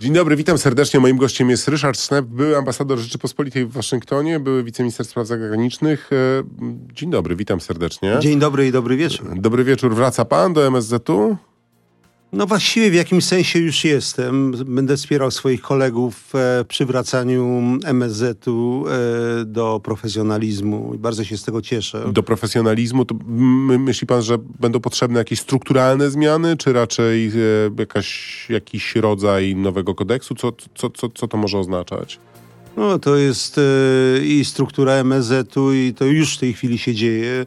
Dzień dobry, witam serdecznie. Moim gościem jest Ryszard Snep, były ambasador Rzeczypospolitej w Waszyngtonie, były wiceminister spraw zagranicznych. E, dzień dobry, witam serdecznie. Dzień dobry i dobry wieczór. Dobry wieczór. Wraca pan do MSZ-u? No właściwie w jakimś sensie już jestem. Będę wspierał swoich kolegów e, przy wracaniu MSZ-u e, do profesjonalizmu i bardzo się z tego cieszę. Do profesjonalizmu? To myśli pan, że będą potrzebne jakieś strukturalne zmiany, czy raczej e, jakaś, jakiś rodzaj nowego kodeksu? Co, co, co, co to może oznaczać? No to jest i struktura MSZ-u i to już w tej chwili się dzieje.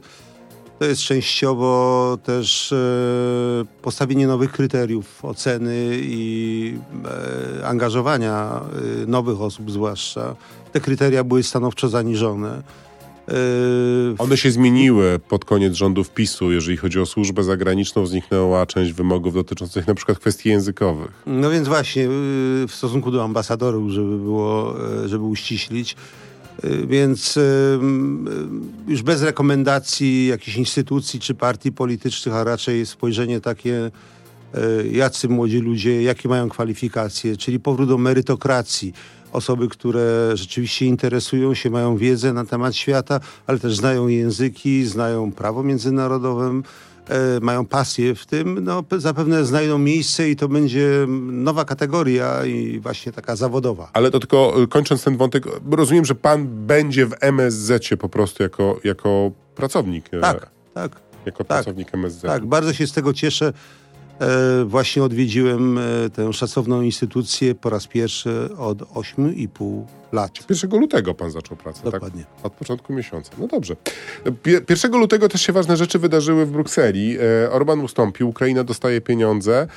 To jest częściowo też e, postawienie nowych kryteriów oceny i e, angażowania e, nowych osób zwłaszcza. Te kryteria były stanowczo zaniżone. One się zmieniły pod koniec rządów PiSu. Jeżeli chodzi o służbę zagraniczną, zniknęła część wymogów dotyczących na przykład kwestii językowych. No więc właśnie w stosunku do ambasadorów, żeby było, żeby uściślić, więc y, y, już bez rekomendacji jakichś instytucji czy partii politycznych, a raczej spojrzenie takie, jacy młodzi ludzie, jakie mają kwalifikacje, czyli powrót do merytokracji. Osoby, które rzeczywiście interesują się, mają wiedzę na temat świata, ale też znają języki, znają prawo międzynarodowe, mają pasję w tym, no, zapewne znajdą miejsce i to będzie nowa kategoria i właśnie taka zawodowa. Ale to tylko e, kończąc ten wątek, rozumiem, że pan będzie w MSZ po prostu jako, jako pracownik. E, tak, tak. Jako tak, pracownik MSZ. Tak, bardzo się z tego cieszę. E, właśnie odwiedziłem e, tę szacowną instytucję po raz pierwszy od 8,5 lat. 1 lutego pan zaczął pracę, tak? Dokładnie. tak? Od początku miesiąca. No dobrze. 1 lutego też się ważne rzeczy wydarzyły w Brukseli. E, Orban ustąpił, Ukraina dostaje pieniądze.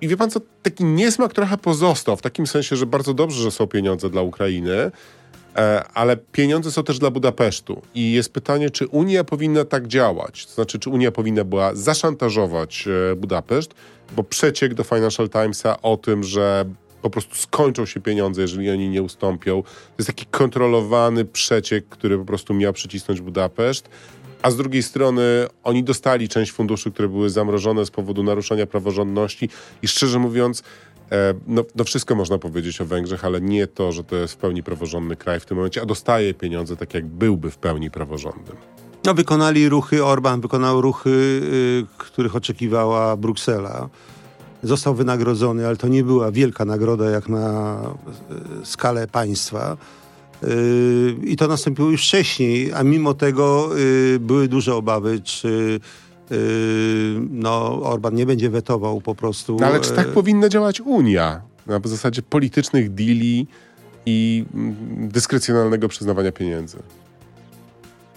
I wie pan co, taki niesmak trochę pozostał, w takim sensie, że bardzo dobrze, że są pieniądze dla Ukrainy, ale pieniądze są też dla Budapesztu. I jest pytanie, czy Unia powinna tak działać? To znaczy, czy Unia powinna była zaszantażować e, Budapeszt, bo przeciek do Financial Timesa o tym, że po prostu skończą się pieniądze, jeżeli oni nie ustąpią. To jest taki kontrolowany przeciek, który po prostu miał przycisnąć Budapeszt. A z drugiej strony oni dostali część funduszy, które były zamrożone z powodu naruszenia praworządności i szczerze mówiąc, E, no, no, wszystko można powiedzieć o Węgrzech, ale nie to, że to jest w pełni praworządny kraj w tym momencie, a dostaje pieniądze tak, jak byłby w pełni praworządnym. No, wykonali ruchy, Orban wykonał ruchy, y, których oczekiwała Bruksela. Został wynagrodzony, ale to nie była wielka nagroda jak na y, skalę państwa. Y, I to nastąpiło już wcześniej, a mimo tego były duże obawy, czy no, Orban nie będzie wetował po prostu. No, ale czy tak e, powinna działać Unia? Na zasadzie politycznych deali i mm, dyskrecjonalnego przyznawania pieniędzy.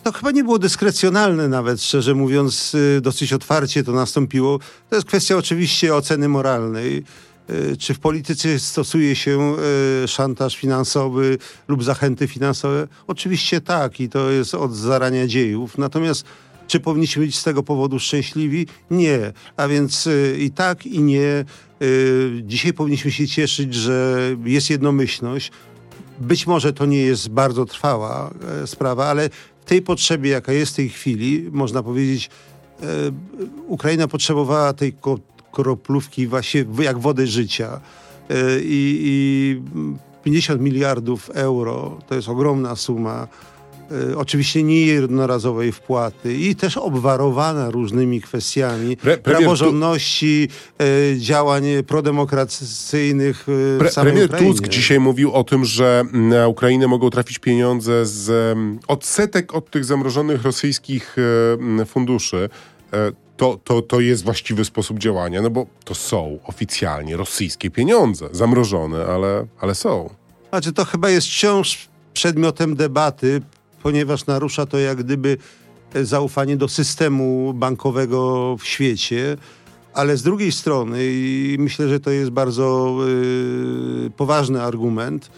To chyba nie było dyskrecjonalne nawet, szczerze mówiąc, y, dosyć otwarcie to nastąpiło. To jest kwestia oczywiście oceny moralnej. Y, czy w polityce stosuje się y, szantaż finansowy lub zachęty finansowe? Oczywiście tak i to jest od zarania dziejów. Natomiast czy powinniśmy być z tego powodu szczęśliwi? Nie. A więc y, i tak, i nie. Y, dzisiaj powinniśmy się cieszyć, że jest jednomyślność. Być może to nie jest bardzo trwała e, sprawa, ale w tej potrzebie, jaka jest w tej chwili, można powiedzieć, e, Ukraina potrzebowała tej kroplówki właśnie jak wody życia. E, I, i 50 miliardów euro to jest ogromna suma oczywiście nie jednorazowej wpłaty i też obwarowana różnymi kwestiami Pre, praworządności, y, działań prodemokracyjnych y, Pre, Premier Ukrainie. Tusk dzisiaj mówił o tym, że na Ukrainę mogą trafić pieniądze z odsetek od tych zamrożonych rosyjskich funduszy. E, to, to, to jest właściwy sposób działania, no bo to są oficjalnie rosyjskie pieniądze, zamrożone, ale, ale są. Znaczy to chyba jest wciąż przedmiotem debaty ponieważ narusza to jak gdyby e, zaufanie do systemu bankowego w świecie. Ale z drugiej strony, i myślę, że to jest bardzo y, poważny argument,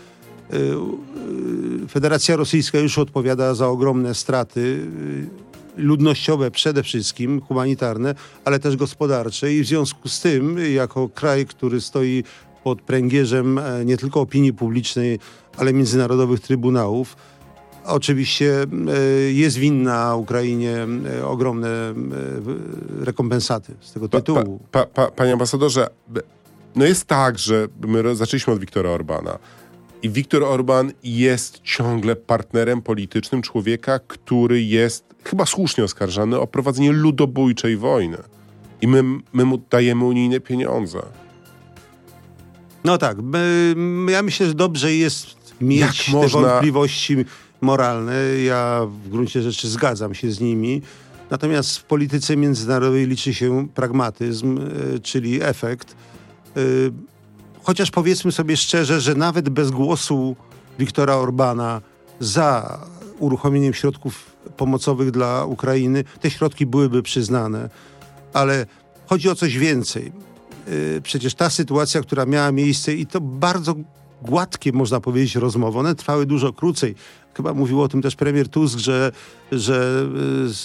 y, Federacja Rosyjska już odpowiada za ogromne straty y, ludnościowe przede wszystkim, humanitarne, ale też gospodarcze i w związku z tym, jako kraj, który stoi pod pręgierzem nie tylko opinii publicznej, ale międzynarodowych trybunałów, Oczywiście e, jest winna Ukrainie e, ogromne e, rekompensaty z tego tytułu. Pa, pa, pa, panie ambasadorze, no jest tak, że my zaczęliśmy od Wiktora Orbana. I Viktor Orban jest ciągle partnerem politycznym człowieka, który jest chyba słusznie oskarżany o prowadzenie ludobójczej wojny. I my, my mu dajemy unijne pieniądze. No tak, ja myślę, że dobrze jest mieć Jak te można- wątpliwości moralne. Ja w gruncie rzeczy zgadzam się z nimi. Natomiast w polityce międzynarodowej liczy się pragmatyzm, y, czyli efekt. Y, Chociaż powiedzmy sobie szczerze, że nawet bez głosu Wiktora Orbana za uruchomieniem środków pomocowych dla Ukrainy, te środki byłyby przyznane. Ale chodzi o coś więcej. Y, Przecież ta sytuacja, która miała miejsce i to bardzo gładkie, można powiedzieć, rozmowy, one trwały dużo krócej. Chyba mówił o tym też premier Tusk, że, że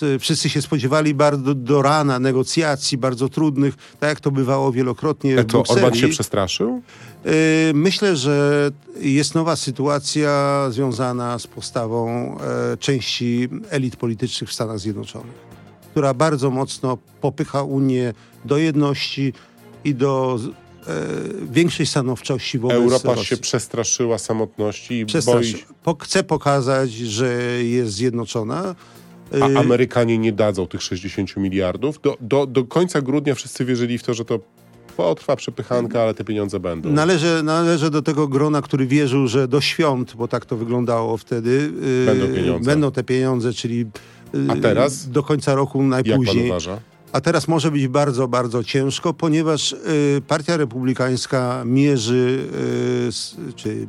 y, wszyscy się spodziewali bardzo do rana negocjacji, bardzo trudnych, tak jak to bywało wielokrotnie E, To Orban Brukseli. się przestraszył? Y, Myślę, że jest nowa sytuacja związana z postawą e, części elit politycznych w Stanach Zjednoczonych, która bardzo mocno popycha Unię do jedności i do większej stanowczości wobec Europa Rosji. się przestraszyła samotności i boi Przestraszy. Po, chce pokazać, że jest zjednoczona. A Y, Amerykanie nie dadzą tych 60 miliardów. Do, do, do końca grudnia wszyscy wierzyli w to, że to potrwa przepychanka, ale te pieniądze będą. Należę, należę do tego grona, który wierzył, że do świąt, bo tak to wyglądało wtedy, yy, Będą pieniądze. będą te pieniądze, czyli yy, A teraz? do końca roku Jak pan najpóźniej. uważa? A teraz może być bardzo, bardzo ciężko, ponieważ y, Partia Republikańska mierzy, y, czy y,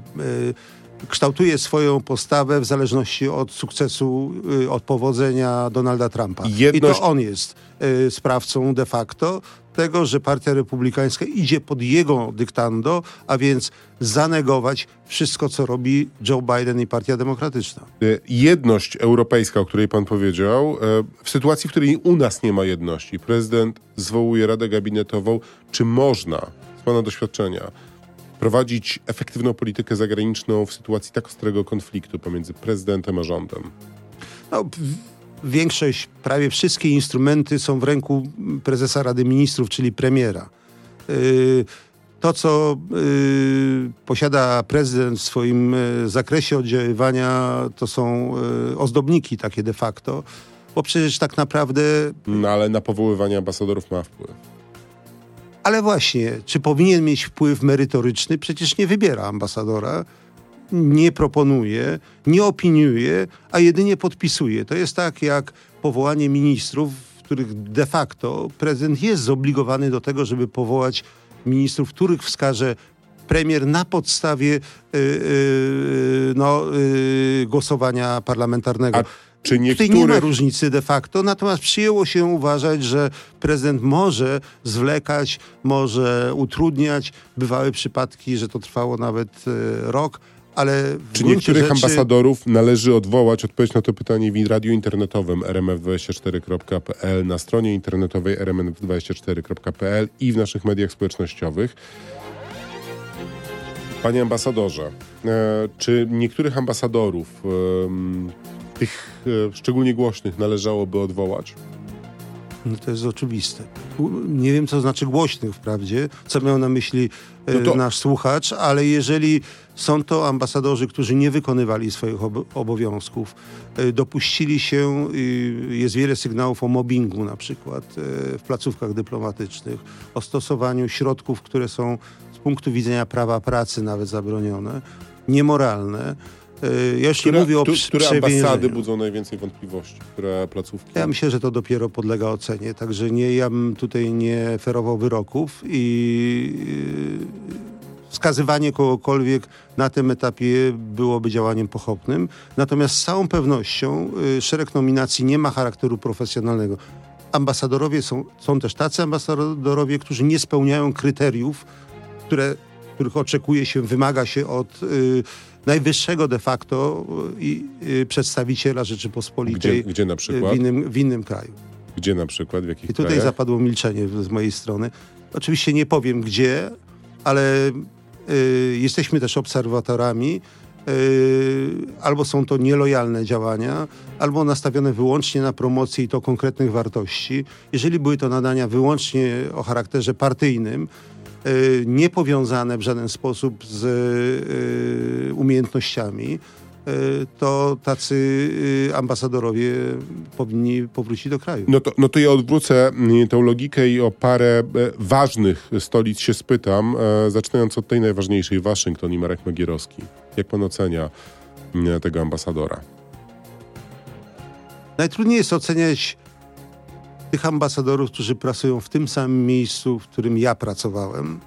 kształtuje swoją postawę w zależności od sukcesu, y, od powodzenia Donalda Trumpa. Jedność- I to on jest y, sprawcą de facto tego, że Partia Republikańska idzie pod jego dyktando, a więc zanegować wszystko, co robi Joe Biden i Partia Demokratyczna. Y, Jedność europejska, o której pan powiedział, e, w sytuacji, w której u nas nie ma jedności, prezydent zwołuje Radę Gabinetową, czy można, z pana doświadczenia, prowadzić efektywną politykę zagraniczną w sytuacji tak ostrego konfliktu pomiędzy prezydentem a rządem? No, większość, prawie wszystkie instrumenty są w ręku prezesa Rady Ministrów, czyli premiera. Yy, To, co yy, posiada prezydent w swoim yy, zakresie oddziaływania, to są ozdobniki takie de facto, bo przecież tak naprawdę No ale na powoływanie ambasadorów ma wpływ. Ale właśnie, czy powinien mieć wpływ merytoryczny? Przecież nie wybiera ambasadora, nie proponuje, nie opiniuje, a jedynie podpisuje. To jest tak jak powołanie ministrów, w których de facto prezydent jest zobligowany do tego, żeby powołać ministrów, których wskaże premier na podstawie yy, yy, no, yy, głosowania parlamentarnego. A czy Tutaj nie ma niektórych... różnicy de facto, natomiast przyjęło się uważać, że prezydent może zwlekać, może utrudniać. Bywały przypadki, że to trwało nawet e, rok, ale Czy niektórych rzeczy, ambasadorów należy odwołać? Odpowiedź na to pytanie w radiu internetowym rmf24.pl, na stronie internetowej rmf24.pl i w naszych mediach społecznościowych. Panie ambasadorze, e, czy niektórych ambasadorów, tych e, szczególnie głośnych, należałoby odwołać? No to jest oczywiste. Nie wiem, co znaczy głośnych wprawdzie, co miał na myśli e, No to- nasz słuchacz, ale jeżeli są to ambasadorzy, którzy nie wykonywali swoich ob obowiązków, e, dopuścili się, y, jest wiele sygnałów o mobbingu na przykład e, w placówkach dyplomatycznych, o stosowaniu środków, które są z punktu widzenia prawa pracy nawet zabronione, niemoralne. E, Ja już Które, mówię o tu- które ambasady budzą najwięcej wątpliwości? Które placówki? Ja myślę, że to dopiero podlega ocenie, także nie, ja bym tutaj nie ferował wyroków i wskazywanie kogokolwiek na tym etapie byłoby działaniem pochopnym. Natomiast z całą pewnością yy, szereg nominacji nie ma charakteru profesjonalnego. Ambasadorowie są, są też tacy ambasadorowie, którzy nie spełniają kryteriów, które, których oczekuje się, wymaga się od yy, najwyższego de facto i yy, przedstawiciela Rzeczypospolitej Gdzie, gdzie na w przykład? innym, w innym kraju. Gdzie na przykład? W jakich I tutaj krajach? zapadło milczenie z mojej strony. Oczywiście nie powiem gdzie, ale y, jesteśmy też obserwatorami. Y, albo są to nielojalne działania, albo nastawione wyłącznie na promocję i to konkretnych wartości. Jeżeli były to nadania wyłącznie o charakterze partyjnym, niepowiązane w żaden sposób z umiejętnościami, to tacy ambasadorowie powinni powrócić do kraju. No to, no to ja odwrócę tę logikę i o parę ważnych stolic się spytam, zaczynając od tej najważniejszej, Waszyngton i Marek Magierowski. Jak pan ocenia tego ambasadora? Najtrudniej jest oceniać tych ambasadorów, którzy pracują w tym samym miejscu, w którym ja pracowałem.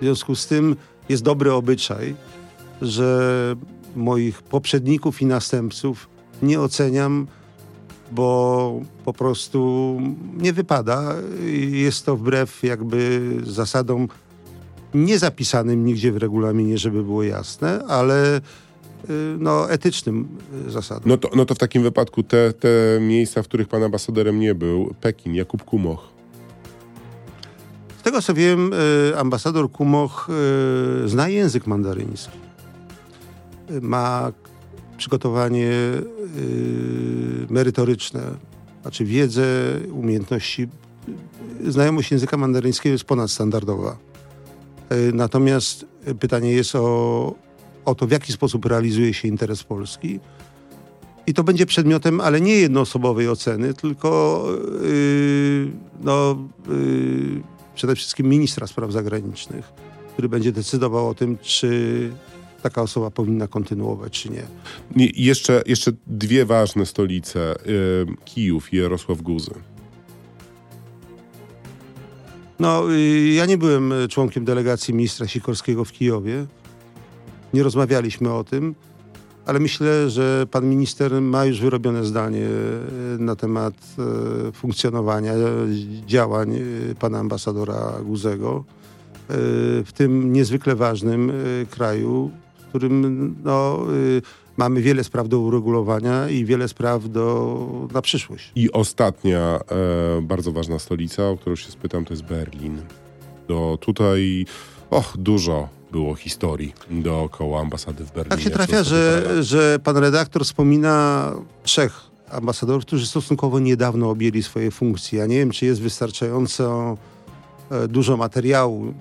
W związku z tym jest dobry obyczaj, że moich poprzedników i następców nie oceniam, bo po prostu nie wypada. Jest to wbrew jakby zasadom niezapisanym nigdzie w regulaminie, żeby było jasne, ale no, etycznym y, zasadom. No to, no to w takim wypadku te, te miejsca, w których pan ambasadorem nie był, Pekin, Jakub Kumoch. Z tego co wiem, y, ambasador Kumoch zna język mandaryński. Ma przygotowanie merytoryczne, znaczy wiedzę, umiejętności. Znajomość języka mandaryńskiego jest ponadstandardowa. Natomiast pytanie jest o o to, w jaki sposób realizuje się interes Polski. I to będzie przedmiotem, ale nie jednoosobowej oceny, tylko yy, no, yy, przede wszystkim ministra spraw zagranicznych, który będzie decydował o tym, czy taka osoba powinna kontynuować, czy nie. I jeszcze, jeszcze dwie ważne stolice, yy, Kijów i Jarosław Guzy. No, yy, ja nie byłem członkiem delegacji ministra Sikorskiego w Kijowie nie rozmawialiśmy o tym, ale myślę, że pan minister ma już wyrobione zdanie e, na temat e, funkcjonowania, działań e, pana ambasadora Guzego w tym niezwykle ważnym kraju, w którym no, mamy wiele spraw do uregulowania i wiele spraw do, na przyszłość. I ostatnia bardzo ważna stolica, o którą się spytam, to jest Berlin. Do tutaj, och, dużo było historii dookoła ambasady w Berlinie. Tak się trafia, że, że pan redaktor wspomina trzech ambasadorów, którzy stosunkowo niedawno objęli swoje funkcje. Ja nie wiem, czy jest wystarczająco e, dużo materiału,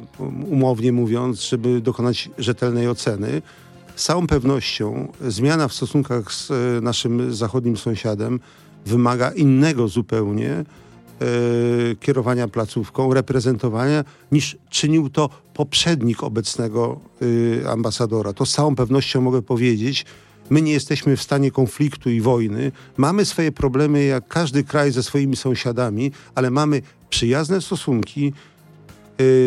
umownie mówiąc, żeby dokonać rzetelnej oceny. Z całą pewnością zmiana w stosunkach z e, naszym zachodnim sąsiadem wymaga innego zupełnie kierowania placówką, reprezentowania, niż czynił to poprzednik obecnego e, ambasadora. To z całą pewnością mogę powiedzieć. My nie jesteśmy w stanie konfliktu i wojny. Mamy swoje problemy, jak każdy kraj ze swoimi sąsiadami, ale mamy przyjazne stosunki.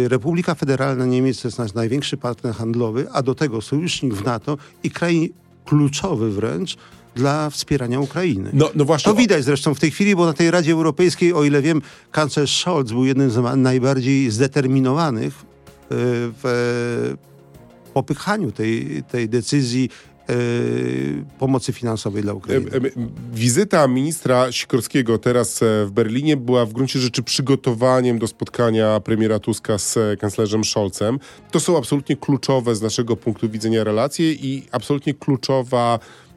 E, Republika Federalna Niemiec to jest nasz największy partner handlowy, a do tego sojusznik w NATO i kraj kluczowy wręcz dla wspierania Ukrainy. No, no właśnie. To widać zresztą w tej chwili, bo na tej Radzie Europejskiej, o ile wiem, kanclerz Scholz był jednym z najbardziej zdeterminowanych e, w popychaniu tej, tej decyzji e, pomocy finansowej dla Ukrainy. E, wizyta ministra Sikorskiego teraz w Berlinie była w gruncie rzeczy przygotowaniem do spotkania premiera Tuska z kanclerzem Scholzem. To są absolutnie kluczowe z naszego punktu widzenia relacje i absolutnie kluczowa E,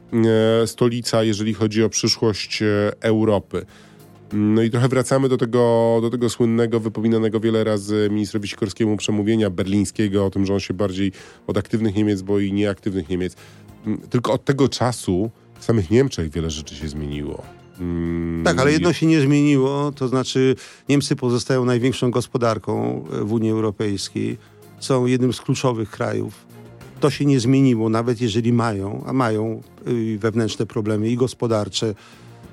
stolica, jeżeli chodzi o przyszłość e, Europy. No i trochę wracamy do tego, do tego słynnego, wypominanego wiele razy ministrowi Sikorskiemu przemówienia berlińskiego o tym, że on się bardziej od aktywnych Niemiec boi nieaktywnych Niemiec. Mm, tylko od tego czasu w samych Niemczech wiele rzeczy się zmieniło. Mm, tak, ale jedno się nie zmieniło, to znaczy Niemcy pozostają największą gospodarką w Unii Europejskiej, są jednym z kluczowych krajów to się nie zmieniło, nawet jeżeli mają, a mają y, wewnętrzne problemy i gospodarcze,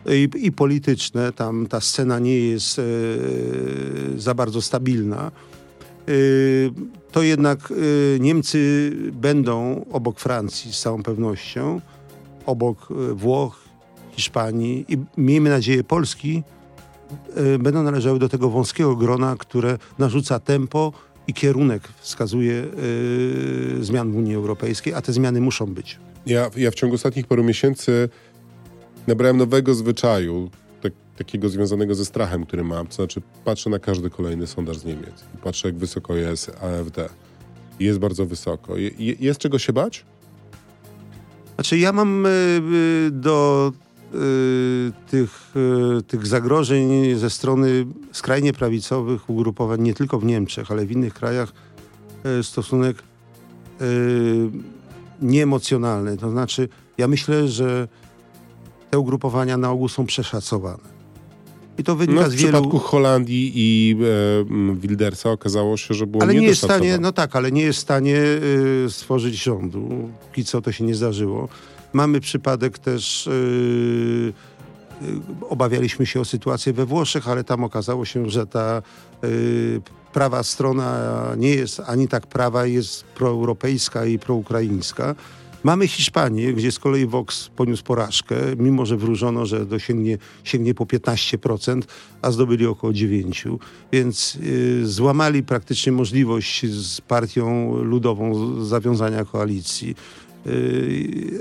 i, i polityczne. Tam ta scena nie jest e, za bardzo stabilna. To jednak Niemcy będą obok Francji z całą pewnością, obok Włoch, Hiszpanii i miejmy nadzieję Polski, będą należały do tego wąskiego grona, które narzuca tempo i kierunek wskazuje yy, zmian w Unii Europejskiej, a te zmiany muszą być. Ja, ja w ciągu ostatnich paru miesięcy nabrałem nowego zwyczaju, tak, takiego związanego ze strachem, który mam. To znaczy, patrzę na każdy kolejny sondaż z Niemiec i patrzę, jak wysoko jest AfD. Jest bardzo wysoko. Je, jest czego się bać? Znaczy, ja mam y, do Y, tych, y, tych zagrożeń ze strony skrajnie prawicowych ugrupowań nie tylko w Niemczech, ale w innych krajach e, stosunek nieemocjonalny. To znaczy, ja myślę, że te ugrupowania na ogół są przeszacowane. I to wynika no, z wielu... W przypadku Holandii i e, Wildersa okazało się, że było Ale nie jest w stanie, no tak, ale nie jest w stanie y, stworzyć rządu. Póki co to się nie zdarzyło. Mamy przypadek też... Y, obawialiśmy się o sytuację we Włoszech, ale tam okazało się, że ta y, prawa strona nie jest ani tak prawa, jest proeuropejska i proukraińska. Mamy Hiszpanię, gdzie z kolei Vox poniósł porażkę, mimo że wróżono, że dosięgnie sięgnie po 15%, a zdobyli około 9%. Więc y, złamali praktycznie możliwość z partią ludową zawiązania koalicji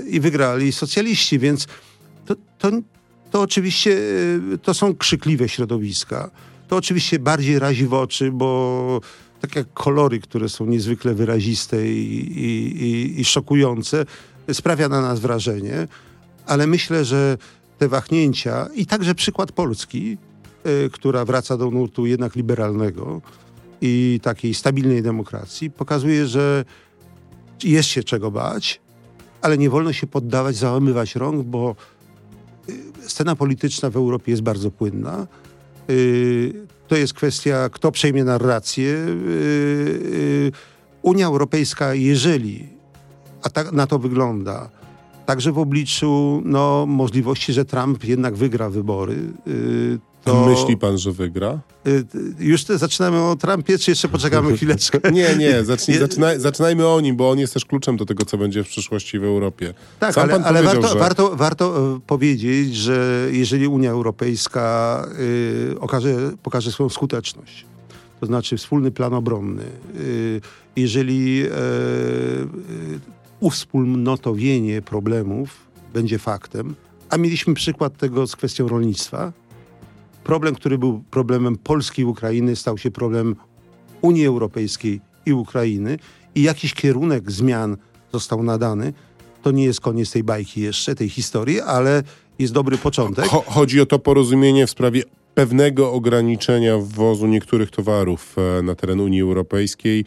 i wygrali socjaliści, więc to, to, to oczywiście y, to są krzykliwe środowiska. To oczywiście bardziej razi w oczy, bo tak jak kolory, które są niezwykle wyraziste i, i, i, i szokujące, sprawia na nas wrażenie, ale myślę, że te wahnięcia i także przykład Polski, y, która wraca do nurtu jednak liberalnego i takiej stabilnej demokracji, pokazuje, że jest się czego bać, ale nie wolno się poddawać, załamywać rąk, bo y, scena polityczna w Europie jest bardzo płynna. Y, to jest kwestia, kto przejmie narrację. Y, Unia Europejska, jeżeli, a tak na to wygląda, także w obliczu no, możliwości, że Trump jednak wygra wybory, to... Myśli pan, że wygra? Y, już te, zaczynamy o Trumpie, czy jeszcze poczekamy chwileczkę? nie, nie, zacznij, zaczynaj, zaczynajmy o nim, bo on jest też kluczem do tego, co będzie w przyszłości w Europie. Tak, Sam ale, ale warto, że... warto, warto e, powiedzieć, że jeżeli Unia Europejska y, okaże, pokaże swoją skuteczność, to znaczy wspólny plan obronny, y, jeżeli y, uwspólnotowienie problemów będzie faktem, a mieliśmy przykład tego z kwestią rolnictwa, problem, który był problemem Polski i Ukrainy, stał się problemem Unii Europejskiej i Ukrainy i jakiś kierunek zmian został nadany. To nie jest koniec tej bajki jeszcze, tej historii, ale jest dobry początek. Chodzi o to porozumienie w sprawie pewnego ograniczenia wwozu niektórych towarów e, na teren Unii Europejskiej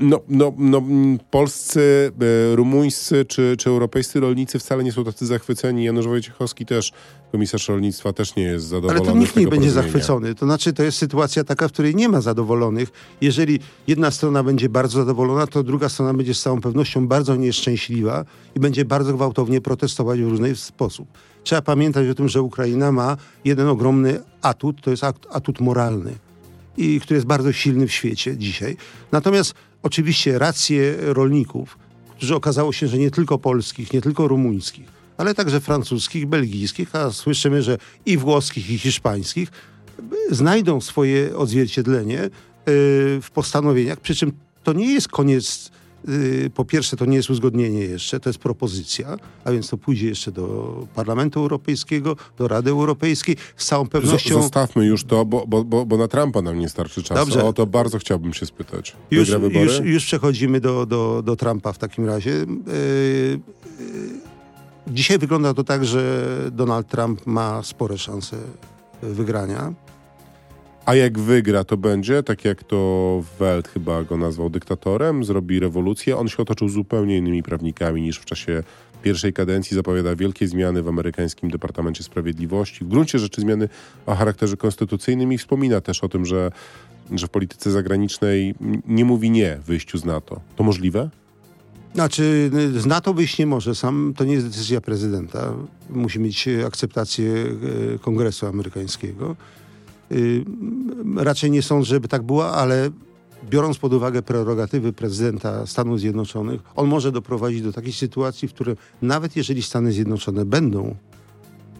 no, no, no, polscy, e, rumuńscy czy, czy europejscy rolnicy wcale nie są tacy zachwyceni. Janusz Wojciechowski też, komisarz rolnictwa, też nie jest zadowolony. Ale to nikt nie będzie zachwycony. To znaczy, to jest sytuacja taka, w której nie ma zadowolonych. Jeżeli jedna strona będzie bardzo zadowolona, to druga strona będzie z całą pewnością bardzo nieszczęśliwa i będzie bardzo gwałtownie protestować w różny sposób. Trzeba pamiętać o tym, że Ukraina ma jeden ogromny atut, to jest atut moralny i który jest bardzo silny w świecie dzisiaj. Natomiast oczywiście racje rolników, którzy okazało się, że nie tylko polskich, nie tylko rumuńskich, ale także francuskich, belgijskich, a słyszymy, że i włoskich, i hiszpańskich, znajdą swoje odzwierciedlenie y, w postanowieniach, przy czym to nie jest koniec Y, po pierwsze, to nie jest uzgodnienie jeszcze, to jest propozycja, a więc to pójdzie jeszcze do Parlamentu Europejskiego, do Rady Europejskiej. Z całą pewnością. Zostawmy już to, bo, bo, bo, na Trumpa nam nie starczy czasu. Dobrze. O to bardzo chciałbym się spytać. Już, już, już przechodzimy do, do, do Trumpa w takim razie. Yy, dzisiaj wygląda to tak, że Donald Trump ma spore szanse wygrania. A jak wygra, to będzie, tak jak to Welt chyba go nazwał dyktatorem, zrobi rewolucję. On się otoczył zupełnie innymi prawnikami niż w czasie pierwszej kadencji. Zapowiada wielkie zmiany w amerykańskim Departamencie Sprawiedliwości. W gruncie rzeczy zmiany o charakterze konstytucyjnym i wspomina też o tym, że, że w polityce zagranicznej nie mówi nie wyjściu z NATO. To możliwe? Znaczy, z NATO wyjść nie może. Sam to nie jest decyzja prezydenta. Musi mieć akceptację e, Kongresu amerykańskiego. Y, raczej nie sądzę, żeby tak było, ale biorąc pod uwagę prerogatywy prezydenta Stanów Zjednoczonych, on może doprowadzić do takiej sytuacji, w której nawet jeżeli Stany Zjednoczone będą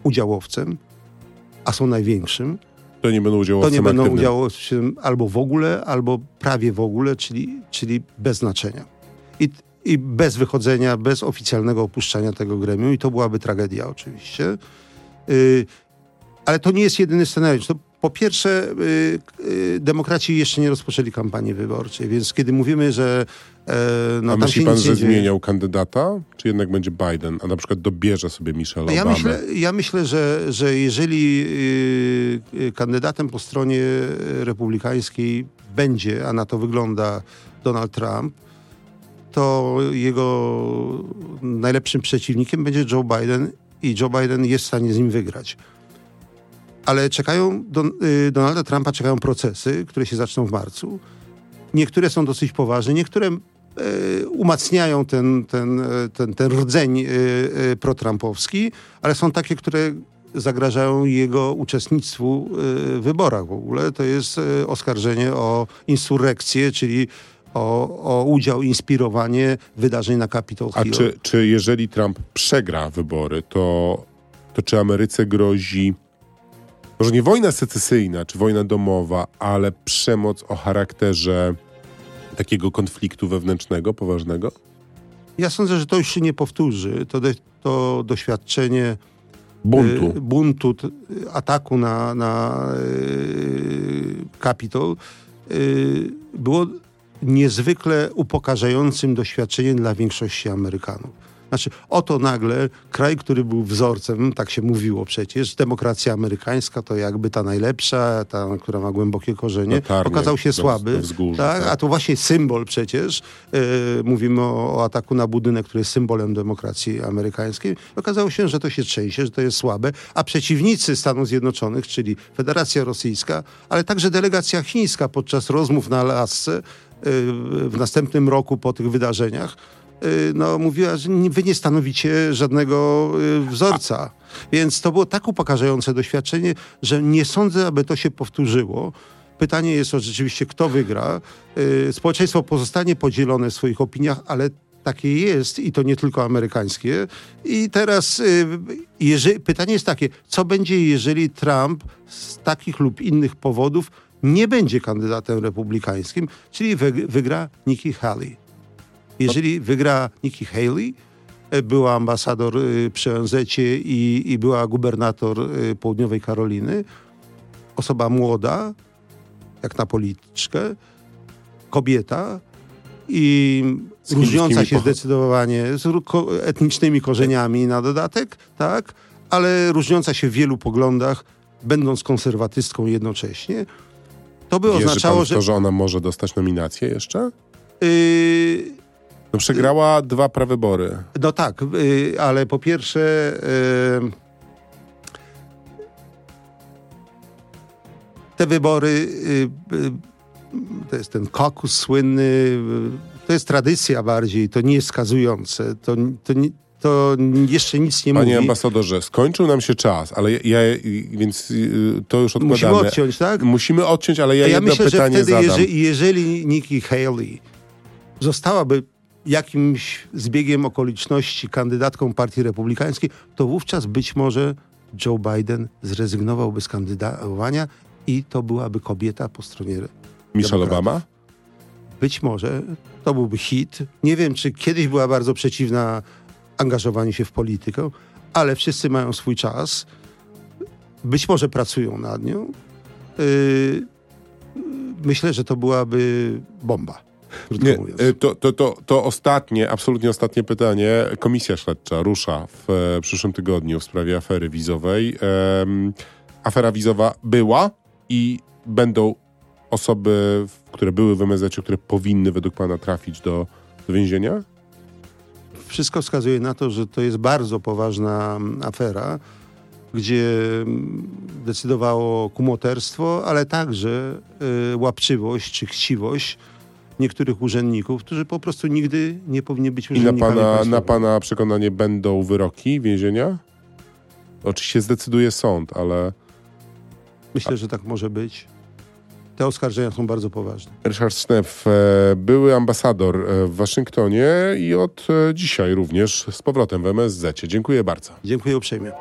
udziałowcem, a są największym, to nie będą udziałowcem To nie będą udziałowcem albo w ogóle, albo prawie w ogóle, czyli, czyli bez znaczenia. I, I bez wychodzenia, bez oficjalnego opuszczania tego gremium. I to byłaby tragedia oczywiście. Yy, ale to nie jest jedyny scenariusz. To po pierwsze, y, y, demokraci jeszcze nie rozpoczęli kampanii wyborczej, więc kiedy mówimy, że e, no, a myśli pan, że zmieniał kandydata? Czy jednak będzie Biden, a na przykład dobierze sobie Michelle ja Myślę, ja myślę, że, że jeżeli y, kandydatem po stronie republikańskiej będzie, a na to wygląda Donald Trump, to jego najlepszym przeciwnikiem będzie Joe Biden i Joe Biden jest w stanie z nim wygrać. Ale czekają, Don, y, Donalda Trumpa czekają procesy, które się zaczną w marcu. Niektóre są dosyć poważne, niektóre y, umacniają ten, ten, y, ten, ten rdzeń y, y, protrampowski, ale są takie, które zagrażają jego uczestnictwu y, w wyborach w ogóle. To jest oskarżenie o insurrekcję, czyli o, o udział, inspirowanie wydarzeń na Capitol A Hill. czy, czy jeżeli Trump przegra wybory, to, to czy Ameryce grozi może nie wojna secesyjna czy wojna domowa, ale przemoc o charakterze takiego konfliktu wewnętrznego, poważnego? Ja sądzę, że to już się nie powtórzy. To, do, to doświadczenie Buntu. y, buntu, ataku na, na y, Capitol y, było niezwykle upokarzającym doświadczeniem dla większości Amerykanów. Znaczy, oto nagle kraj, który był wzorcem, tak się mówiło przecież, demokracja amerykańska to jakby ta najlepsza, ta, która ma głębokie korzenie, Latarnie, okazał się słaby. tak? tak. A to właśnie symbol przecież. E, mówimy o, o ataku na budynek, który jest symbolem demokracji amerykańskiej. Okazało się, że to się trzęsie, że to jest słabe, a przeciwnicy Stanów Zjednoczonych, czyli Federacja Rosyjska, ale także delegacja chińska podczas rozmów na Alasce w następnym roku po tych wydarzeniach, e, no, mówiła, że wy nie stanowicie żadnego e, wzorca. Więc to było tak upokarzające doświadczenie, że nie sądzę, aby to się powtórzyło. Pytanie jest o rzeczywiście, kto wygra. Y, Społeczeństwo pozostanie podzielone w swoich opiniach, ale takie jest i to nie tylko amerykańskie. I teraz y, jeżeli, pytanie jest takie, co będzie, jeżeli Trump z takich lub innych powodów nie będzie kandydatem republikańskim, czyli wy, wygra Nikki Haley. Jeżeli wygra Nikki Haley, e, była ambasador y, przy ONZ i, i była gubernator y, Południowej Karoliny, osoba młoda, jak na polityczkę, kobieta i różniąca się zdecydowanie z etnicznymi korzeniami na dodatek, tak, ale różniąca się w wielu poglądach, będąc konserwatystką jednocześnie. To by Wierzy pan oznaczało, w że to, że ona może dostać nominację jeszcze? yy, No przegrała dwa prawybory. No tak, y, ale po pierwsze. y, te wybory, y, y, to jest ten kokus słynny, to jest tradycja bardziej, to nie jest skazujące, to, to, nie- to jeszcze nic nie Panie mówi. ambasadorze, skończył nam się czas, ale ja, ja więc y, to już odkładamy. Musimy odciąć, tak? Musimy odciąć, ale ja, ja jedno myślę, że pytanie wtedy, zadam. jeżeli, jeżeli Nikki Haley zostałaby jakimś zbiegiem okoliczności kandydatką Partii Republikańskiej, to wówczas być może Joe Biden zrezygnowałby z kandydowania i to byłaby kobieta po stronie. Michelle. Obama? Być może to byłby hit. Nie wiem, czy kiedyś była bardzo przeciwna angażowaniu się w politykę, ale wszyscy mają swój czas. Być może pracują nad nią. Yy, myślę, że to byłaby bomba. Nie, y, to, to, to, to ostatnie, absolutnie ostatnie pytanie. Komisja śledcza rusza w e, przyszłym tygodniu w sprawie afery wizowej. Afera wizowa była i będą osoby, które były w MSZ, które powinny według pana trafić do, do więzienia? Wszystko wskazuje na to, że to jest bardzo poważna mm, afera, gdzie mm, decydowało kumoterstwo, ale także y, łapczywość czy chciwość niektórych urzędników, którzy po prostu nigdy nie powinni być I na urzędnikami pana, na pana przekonanie będą wyroki więzienia? Oczywiście zdecyduje sąd, ale Myślę, że tak może być. Te oskarżenia są bardzo poważne. Ryszard Szneff, e, były ambasador e, w Waszyngtonie i od e, dzisiaj również z powrotem w MSZ. Dziękuję bardzo. Dziękuję uprzejmie.